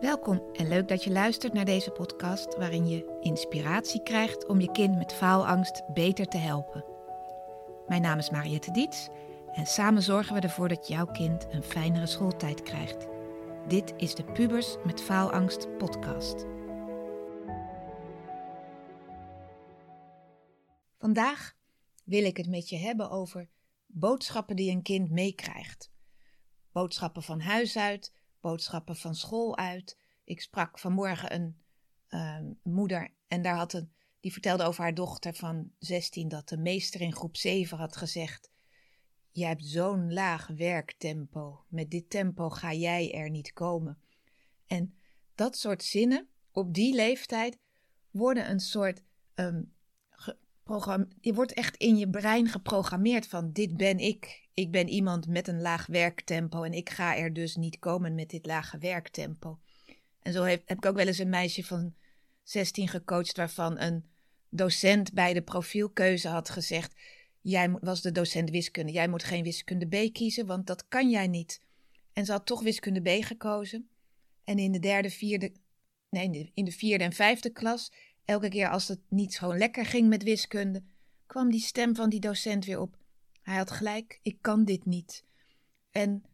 Welkom en leuk dat je luistert naar deze podcast waarin je inspiratie krijgt om je kind met faalangst beter te helpen. Mijn naam is Mariette Diets en samen zorgen we ervoor dat jouw kind een fijnere schooltijd krijgt. Dit is de Pubers met Faalangst podcast. Vandaag wil ik het met je hebben over boodschappen die een kind meekrijgt. Boodschappen van huis uit, boodschappen van school uit. Ik sprak vanmorgen een uh, moeder en daar had een, die vertelde over haar dochter van 16 dat de meester in groep 7 had gezegd: Jij hebt zo'n laag werktempo. Met dit tempo ga jij er niet komen. En dat soort zinnen op die leeftijd worden een soort um, je wordt echt in je brein geprogrammeerd van dit ben ik. Ik ben iemand met een laag werktempo en ik ga er dus niet komen met dit lage werktempo. En zo heb, heb ik ook wel eens een meisje van 16 gecoacht waarvan een docent bij de profielkeuze had gezegd: Jij was de docent wiskunde, jij moet geen wiskunde B kiezen, want dat kan jij niet. En ze had toch wiskunde B gekozen. En in de derde, vierde, nee, in de vierde en vijfde klas Elke keer als het niet zo lekker ging met wiskunde, kwam die stem van die docent weer op. Hij had gelijk, ik kan dit niet. En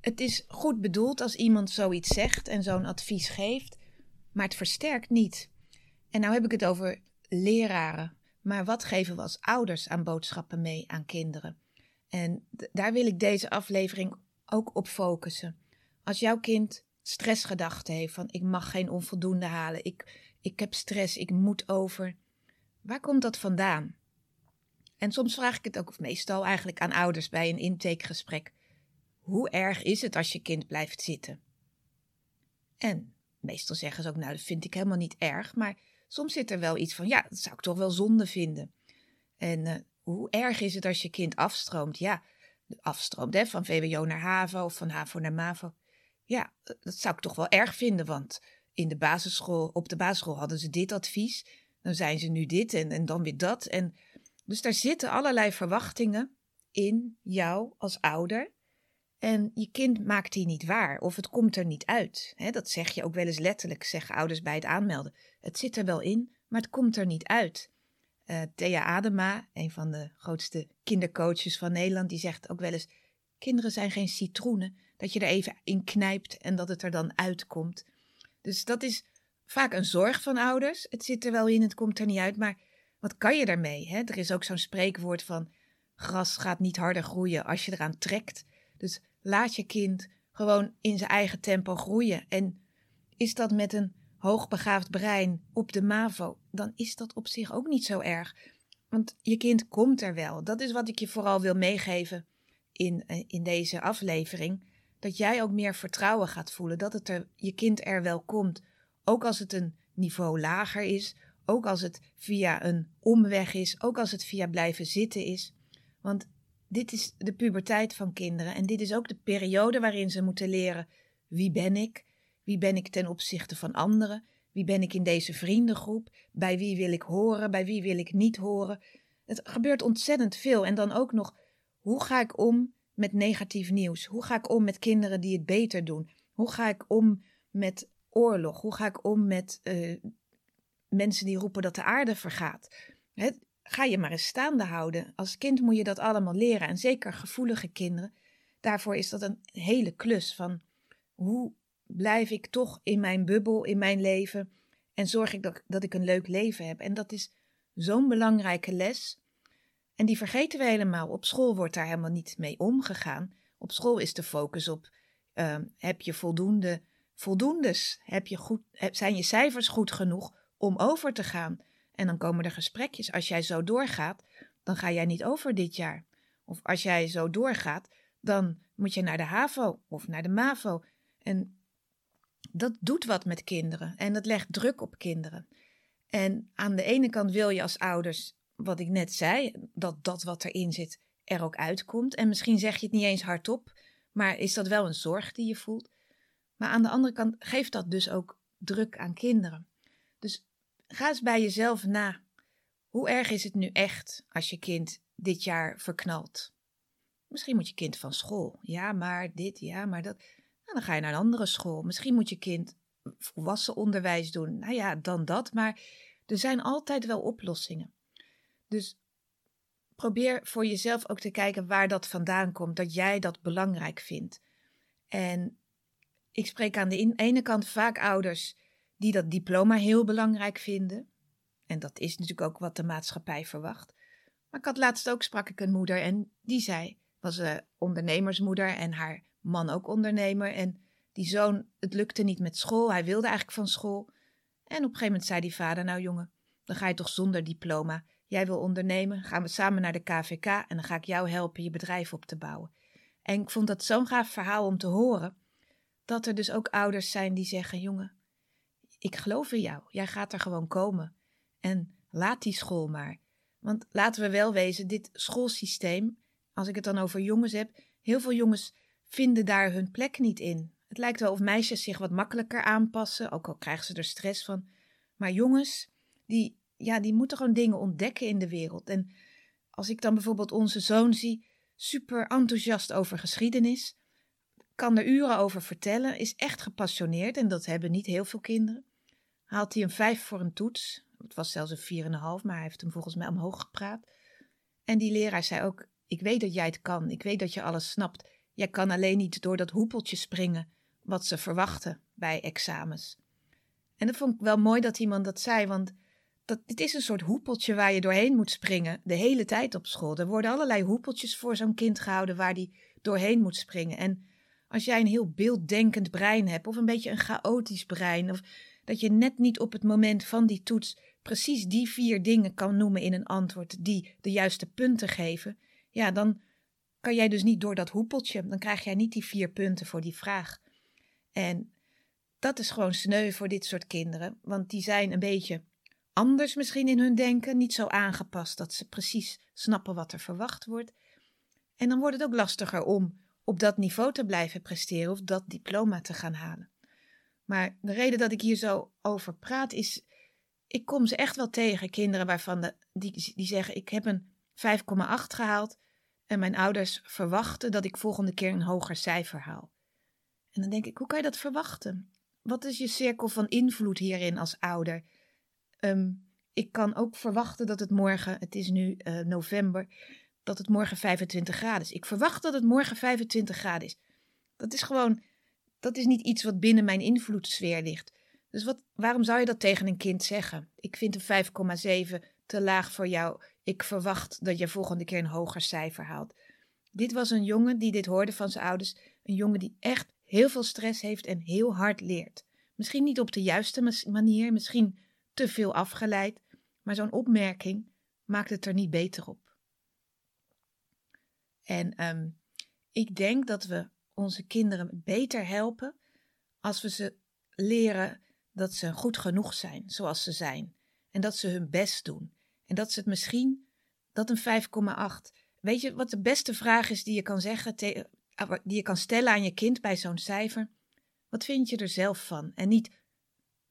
het is goed bedoeld als iemand zoiets zegt en zo'n advies geeft, maar het versterkt niet. En nou heb ik het over leraren, maar wat geven we als ouders aan boodschappen mee aan kinderen? En daar wil ik deze aflevering ook op focussen. Als jouw kind stressgedachten heeft van ik mag geen onvoldoende halen, ik, ik heb stress, ik moet over. Waar komt dat vandaan? En soms vraag ik het ook, of meestal eigenlijk aan ouders bij een intakegesprek. Hoe erg is het als je kind blijft zitten? En meestal zeggen ze ook, nou dat vind ik helemaal niet erg, maar soms zit er wel iets van, ja, dat zou ik toch wel zonde vinden. En uh, hoe erg is het als je kind afstroomt? Ja, afstroomt hè, van VWO naar HAVO of van HAVO naar MAVO. Ja, dat zou ik toch wel erg vinden, want in de basisschool, op de basisschool hadden ze dit advies. Dan zijn ze nu dit en, en dan weer dat. En dus daar zitten allerlei verwachtingen in jou als ouder. En je kind maakt die niet waar of het komt er niet uit. dat zeg je ook wel eens letterlijk, zeggen ouders bij het aanmelden. Het zit er wel in, maar het komt er niet uit. Uh, Thea Adema, een van de grootste kindercoaches van Nederland, die zegt ook wel eens: Kinderen zijn geen citroenen, dat je er even in knijpt en dat het er dan uitkomt. Dus dat is vaak een zorg van ouders. Het zit er wel in, het komt er niet uit, maar wat kan je daarmee? Hè? Er is ook zo'n spreekwoord van gras gaat niet harder groeien als je eraan trekt. Dus laat je kind gewoon in zijn eigen tempo groeien. En is dat met een hoogbegaafd brein op de MAVO, dan is dat op zich ook niet zo erg. Want je kind komt er wel. Dat is wat ik je vooral wil meegeven in, eh, in deze aflevering dat jij ook meer vertrouwen gaat voelen. Dat het je kind er wel komt. Ook als het een niveau lager is. Ook als het via een omweg is. Ook als het via blijven zitten is. Want dit is de puberteit van kinderen. En dit is ook de periode waarin ze moeten leren: wie ben ik? Wie ben ik ten opzichte van anderen? Wie ben ik in deze vriendengroep? Bij wie wil ik horen? Bij wie wil ik niet horen? Het gebeurt ontzettend veel. En dan ook nog: hoe ga ik om met negatief nieuws? Hoe ga ik om met kinderen die het beter doen? Hoe ga ik om met oorlog? Hoe ga ik om met uh, mensen die roepen dat de aarde vergaat? ga je maar eens staande houden. Als kind moet je dat allemaal leren. En zeker gevoelige kinderen. Daarvoor is dat een hele klus van hoe blijf ik toch in mijn bubbel, in mijn leven. En zorg ik dat, dat ik een leuk leven heb. En dat is zo'n belangrijke les. En die vergeten we helemaal. Op school wordt daar helemaal niet mee omgegaan. Op school is de focus op: uh, heb je voldoende voldoendes? Heb je goed, zijn je cijfers goed genoeg om over te gaan? En dan komen er gesprekjes. Als jij zo doorgaat, dan ga jij niet over dit jaar. Of als jij zo doorgaat, dan moet je naar de HAVO of naar de MAVO. En dat doet wat met kinderen en dat legt druk op kinderen. En aan de ene kant wil je als ouders wat ik net zei, dat dat wat erin zit er ook uitkomt. En misschien zeg je het niet eens hardop, maar is dat wel een zorg die je voelt? Maar aan de andere kant geeft dat dus ook druk aan kinderen. Dus ga eens bij jezelf na. Hoe erg is het nu echt als je kind dit jaar verknalt? Misschien moet je kind van school. Ja, maar dit, ja, maar dat. Nou, dan ga je naar een andere school. Misschien moet je kind volwassen onderwijs doen. Nou ja, dan dat. Maar er zijn altijd wel oplossingen. Dus probeer voor jezelf ook te kijken waar dat vandaan komt, dat jij dat belangrijk vindt. En ik spreek aan de ene kant vaak ouders die dat diploma heel belangrijk vinden. En dat is natuurlijk ook wat de maatschappij verwacht. Maar ik had laatst ook, sprak ik een moeder en die zei, was een ondernemersmoeder en haar man ook ondernemer. En die zoon, het lukte niet met school, hij wilde eigenlijk van school. En op een gegeven moment zei die vader, nou jongen, dan ga je toch zonder diploma. Jij wil ondernemen, gaan we samen naar de KVK en dan ga ik jou helpen je bedrijf op te bouwen. En ik vond dat zo'n gaaf verhaal om te horen, dat er dus ook ouders zijn die zeggen, jongen, ik geloof in jou, jij gaat er gewoon komen. En laat die school maar. Want laten we wel wezen, dit schoolsysteem, als ik het dan over jongens heb, heel veel jongens vinden daar hun plek niet in. Het lijkt wel of meisjes zich wat makkelijker aanpassen, ook al krijgen ze er stress van. Maar jongens, die, ja, die moeten gewoon dingen ontdekken in de wereld. En als ik dan bijvoorbeeld onze zoon zie, super enthousiast over geschiedenis, kan er uren over vertellen, is echt gepassioneerd en dat hebben niet heel veel kinderen. Haalt hij een vijf voor een toets, het was zelfs een vier en een half, maar hij heeft hem volgens mij omhoog gepraat. En die leraar zei ook, ik weet dat jij het kan, ik weet dat je alles snapt. Jij kan alleen niet door dat hoepeltje springen wat ze verwachten bij examens. En dat vond ik wel mooi dat iemand dat zei, want dat, dit is een soort hoepeltje waar je doorheen moet springen de hele tijd op school. Er worden allerlei hoepeltjes voor zo'n kind gehouden waar die doorheen moet springen. En als jij een heel beelddenkend brein hebt, of een beetje een chaotisch brein, of dat je net niet op het moment van die toets precies die vier dingen kan noemen in een antwoord die de juiste punten geven, ja, dan kan jij dus niet door dat hoepeltje. Dan krijg jij niet die vier punten voor die vraag. En dat is gewoon sneu voor dit soort kinderen, want die zijn een beetje anders misschien in hun denken, niet zo aangepast dat ze precies snappen wat er verwacht wordt. En dan wordt het ook lastiger om op dat niveau te blijven presteren of dat diploma te gaan halen. Maar de reden dat ik hier zo over praat is, ik kom ze echt wel tegen, kinderen waarvan de, die, die zeggen: Ik heb een 5,8 gehaald en mijn ouders verwachten dat ik volgende keer een hoger cijfer haal. En dan denk ik: Hoe kan je dat verwachten? Wat is je cirkel van invloed hierin als ouder? Ehm, ik kan ook verwachten dat het morgen, het is nu uh, november, dat het morgen 25 graden is. Ik verwacht dat het morgen 25 graden is. Dat is gewoon, dat is niet iets wat binnen mijn invloedssfeer ligt. Dus wat, waarom zou je dat tegen een kind zeggen? Ik vind een 5,7 te laag voor jou. Ik verwacht dat je volgende keer een hoger cijfer haalt. Dit was een jongen die dit hoorde van zijn ouders. Een jongen die echt heel veel stress heeft en heel hard leert. Misschien niet op de juiste manier, misschien te veel afgeleid, maar zo'n opmerking maakt het er niet beter op. En um, ik denk dat we onze kinderen beter helpen als we ze leren dat ze goed genoeg zijn zoals ze zijn. En dat ze hun best doen. En dat ze het misschien, dat een 5,8. Weet je wat de beste vraag is die je kan zeggen, die je kan stellen aan je kind bij zo'n cijfer? Wat vind je er zelf van? En niet,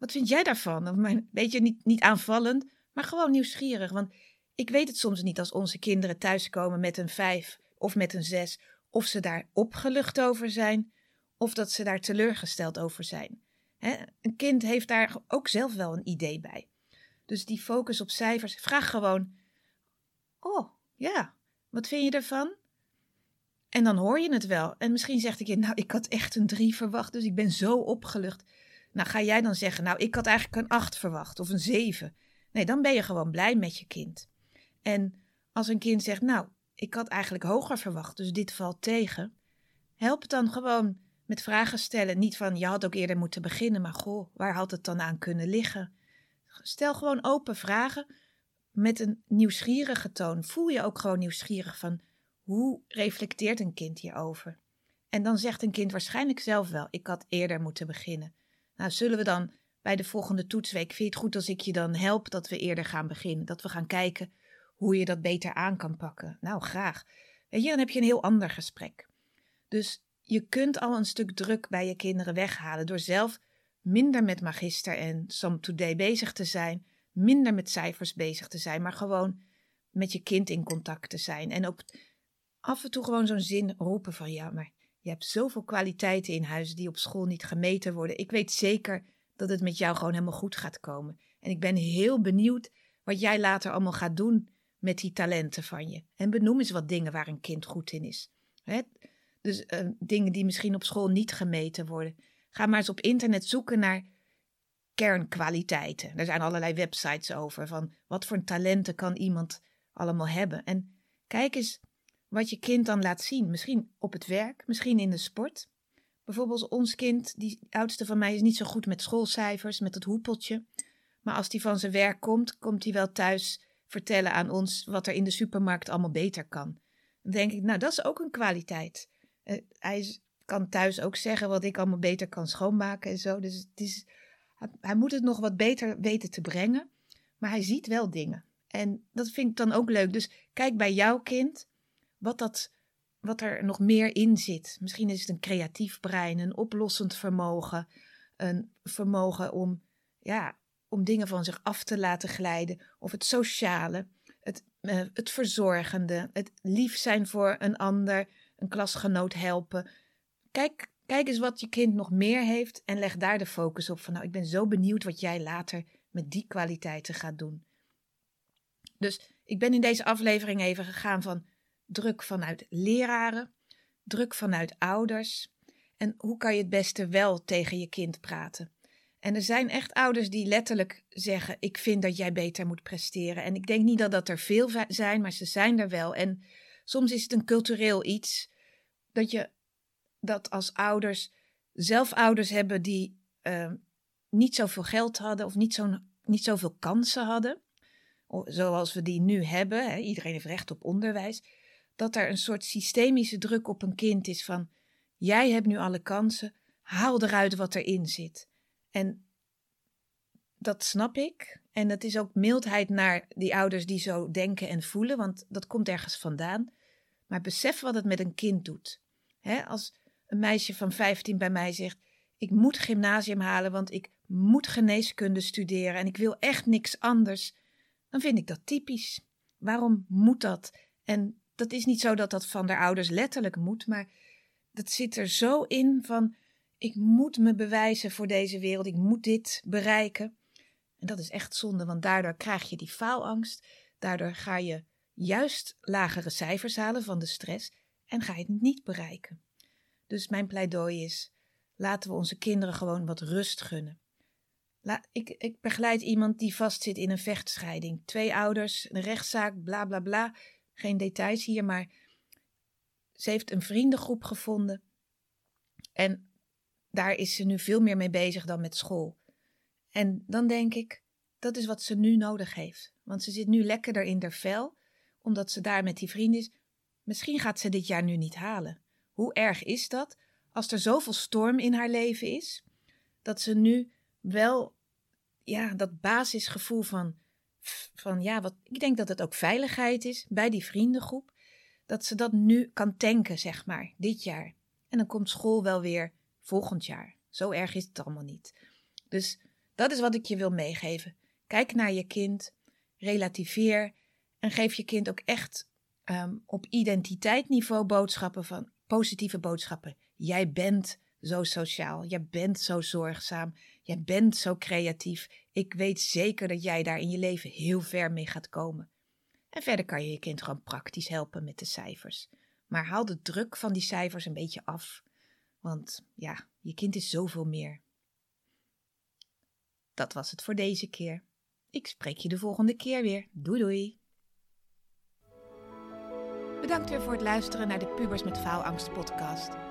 wat vind jij daarvan? Weet je, niet, niet aanvallend, maar gewoon nieuwsgierig. Want ik weet het soms niet als onze kinderen thuiskomen met een 5 of met een 6, of ze daar opgelucht over zijn, of dat ze daar teleurgesteld over zijn. een kind heeft daar ook zelf wel een idee bij. Dus die focus op cijfers, vraag gewoon: Oh, ja, wat vind je ervan? En dan hoor je het wel. En misschien zegt ik je, nou, ik had echt een 3 verwacht, dus ik ben zo opgelucht. Nou, ga jij dan zeggen, nou, ik had eigenlijk een 8 verwacht of een 7. Nee, dan ben je gewoon blij met je kind. En als een kind zegt, nou, ik had eigenlijk hoger verwacht, dus dit valt tegen. Help het dan gewoon met vragen stellen. Niet van, je had ook eerder moeten beginnen, maar goh, waar had het dan aan kunnen liggen? Stel gewoon open vragen met een nieuwsgierige toon. Voel je ook gewoon nieuwsgierig van, hoe reflecteert een kind hierover? En dan zegt een kind waarschijnlijk zelf wel, ik had eerder moeten beginnen. Nou, zullen we dan bij de volgende toetsweek, vind je het goed als ik je dan help dat we eerder gaan beginnen? Dat we gaan kijken hoe je dat beter aan kan pakken. Nou, graag. Weet je, dan heb je een heel ander gesprek. Dus je kunt al een stuk druk bij je kinderen weghalen door zelf minder met magister en Some Today bezig te zijn, minder met cijfers bezig te zijn, maar gewoon met je kind in contact te zijn. En ook af en toe gewoon zo'n zin roepen van ja, maar je hebt zoveel kwaliteiten in huis die op school niet gemeten worden. Ik weet zeker dat het met jou gewoon helemaal goed gaat komen. En ik ben heel benieuwd wat jij later allemaal gaat doen met die talenten van je. En benoem eens wat dingen waar een kind goed in is. Hè? Dus uh, dingen die misschien op school niet gemeten worden. Ga maar eens op internet zoeken naar kernkwaliteiten. Er zijn allerlei websites over van wat voor talenten kan iemand allemaal hebben. En kijk eens wat je kind dan laat zien. Misschien op het werk, misschien in de sport. Bijvoorbeeld ons kind, die oudste van mij, is niet zo goed met schoolcijfers, met het hoepeltje. Maar als hij van zijn werk komt, komt hij wel thuis vertellen aan ons wat er in de supermarkt allemaal beter kan. Dan denk ik, nou, dat is ook een kwaliteit. Uh, hij kan thuis ook zeggen wat ik allemaal beter kan schoonmaken en zo. Dus het is, hij moet het nog wat beter weten te brengen. Maar hij ziet wel dingen. En dat vind ik dan ook leuk. Dus kijk bij jouw kind wat, dat, wat er nog meer in zit. Misschien is het een creatief brein, een oplossend vermogen, een vermogen om, ja, om dingen van zich af te laten glijden, of het sociale, het, uh, het verzorgende, het lief zijn voor een ander, een klasgenoot helpen. Kijk, kijk eens wat je kind nog meer heeft en leg daar de focus op. Van nou, ik ben zo benieuwd wat jij later met die kwaliteiten gaat doen. Dus ik ben in deze aflevering even gegaan van druk vanuit leraren, druk vanuit ouders. En hoe kan je het beste wel tegen je kind praten? En er zijn echt ouders die letterlijk zeggen: Ik vind dat jij beter moet presteren. En ik denk niet dat dat er veel zijn, maar ze zijn er wel. En soms is het een cultureel iets dat je dat als ouders zelf ouders hebben die uh, niet zoveel geld hadden of niet, zo, niet zoveel kansen hadden, zoals we die nu hebben. Hè, iedereen heeft recht op onderwijs dat er een soort systemische druk op een kind is van jij hebt nu alle kansen, haal eruit wat erin zit. En dat snap ik. En dat is ook mildheid naar die ouders die zo denken en voelen, want dat komt ergens vandaan. Maar besef wat het met een kind doet. als een meisje van 15 bij mij zegt: Ik moet gymnasium halen, want ik moet geneeskunde studeren en ik wil echt niks anders. Dan vind ik dat typisch. Waarom moet dat? En dat is niet zo dat dat van de ouders letterlijk moet, maar dat zit er zo in van ik moet me bewijzen voor deze wereld, ik moet dit bereiken. En dat is echt zonde, want daardoor krijg je die faalangst, daardoor ga je juist lagere cijfers halen van de stress en ga je het niet bereiken. Dus mijn pleidooi is: laten we onze kinderen gewoon wat rust gunnen. ik, ik begeleid iemand die vastzit in een vechtscheiding. Twee ouders, een rechtszaak, bla bla bla geen details hier, maar ze heeft een vriendengroep gevonden. En daar is ze nu veel meer mee bezig dan met school. En dan denk ik, dat is wat ze nu nodig heeft. Want ze zit nu lekkerder in haar vel, omdat ze daar met die vriend is. Misschien gaat ze dit jaar nu niet halen. Hoe erg is dat als er zoveel storm in haar leven is, dat ze nu wel ja, dat basisgevoel van van ja, wat, ik denk dat het ook veiligheid is bij die vriendengroep. Dat ze dat nu kan tanken, zeg maar, dit jaar. En dan komt school wel weer volgend jaar. Zo erg is het allemaal niet. Dus dat is wat ik je wil meegeven. Kijk naar je kind, relativeer en geef je kind ook echt um, op identiteitsniveau boodschappen van positieve boodschappen. Jij bent zo sociaal, jij bent zo zorgzaam, jij bent zo creatief. Ik weet zeker dat jij daar in je leven heel ver mee gaat komen. En verder kan je je kind gewoon praktisch helpen met de cijfers. Maar haal de druk van die cijfers een beetje af. Want ja, je kind is zoveel meer. Dat was het voor deze keer. Ik spreek je de volgende keer weer. Doei doei. Bedankt weer voor het luisteren naar de Pubers met Faalangst podcast.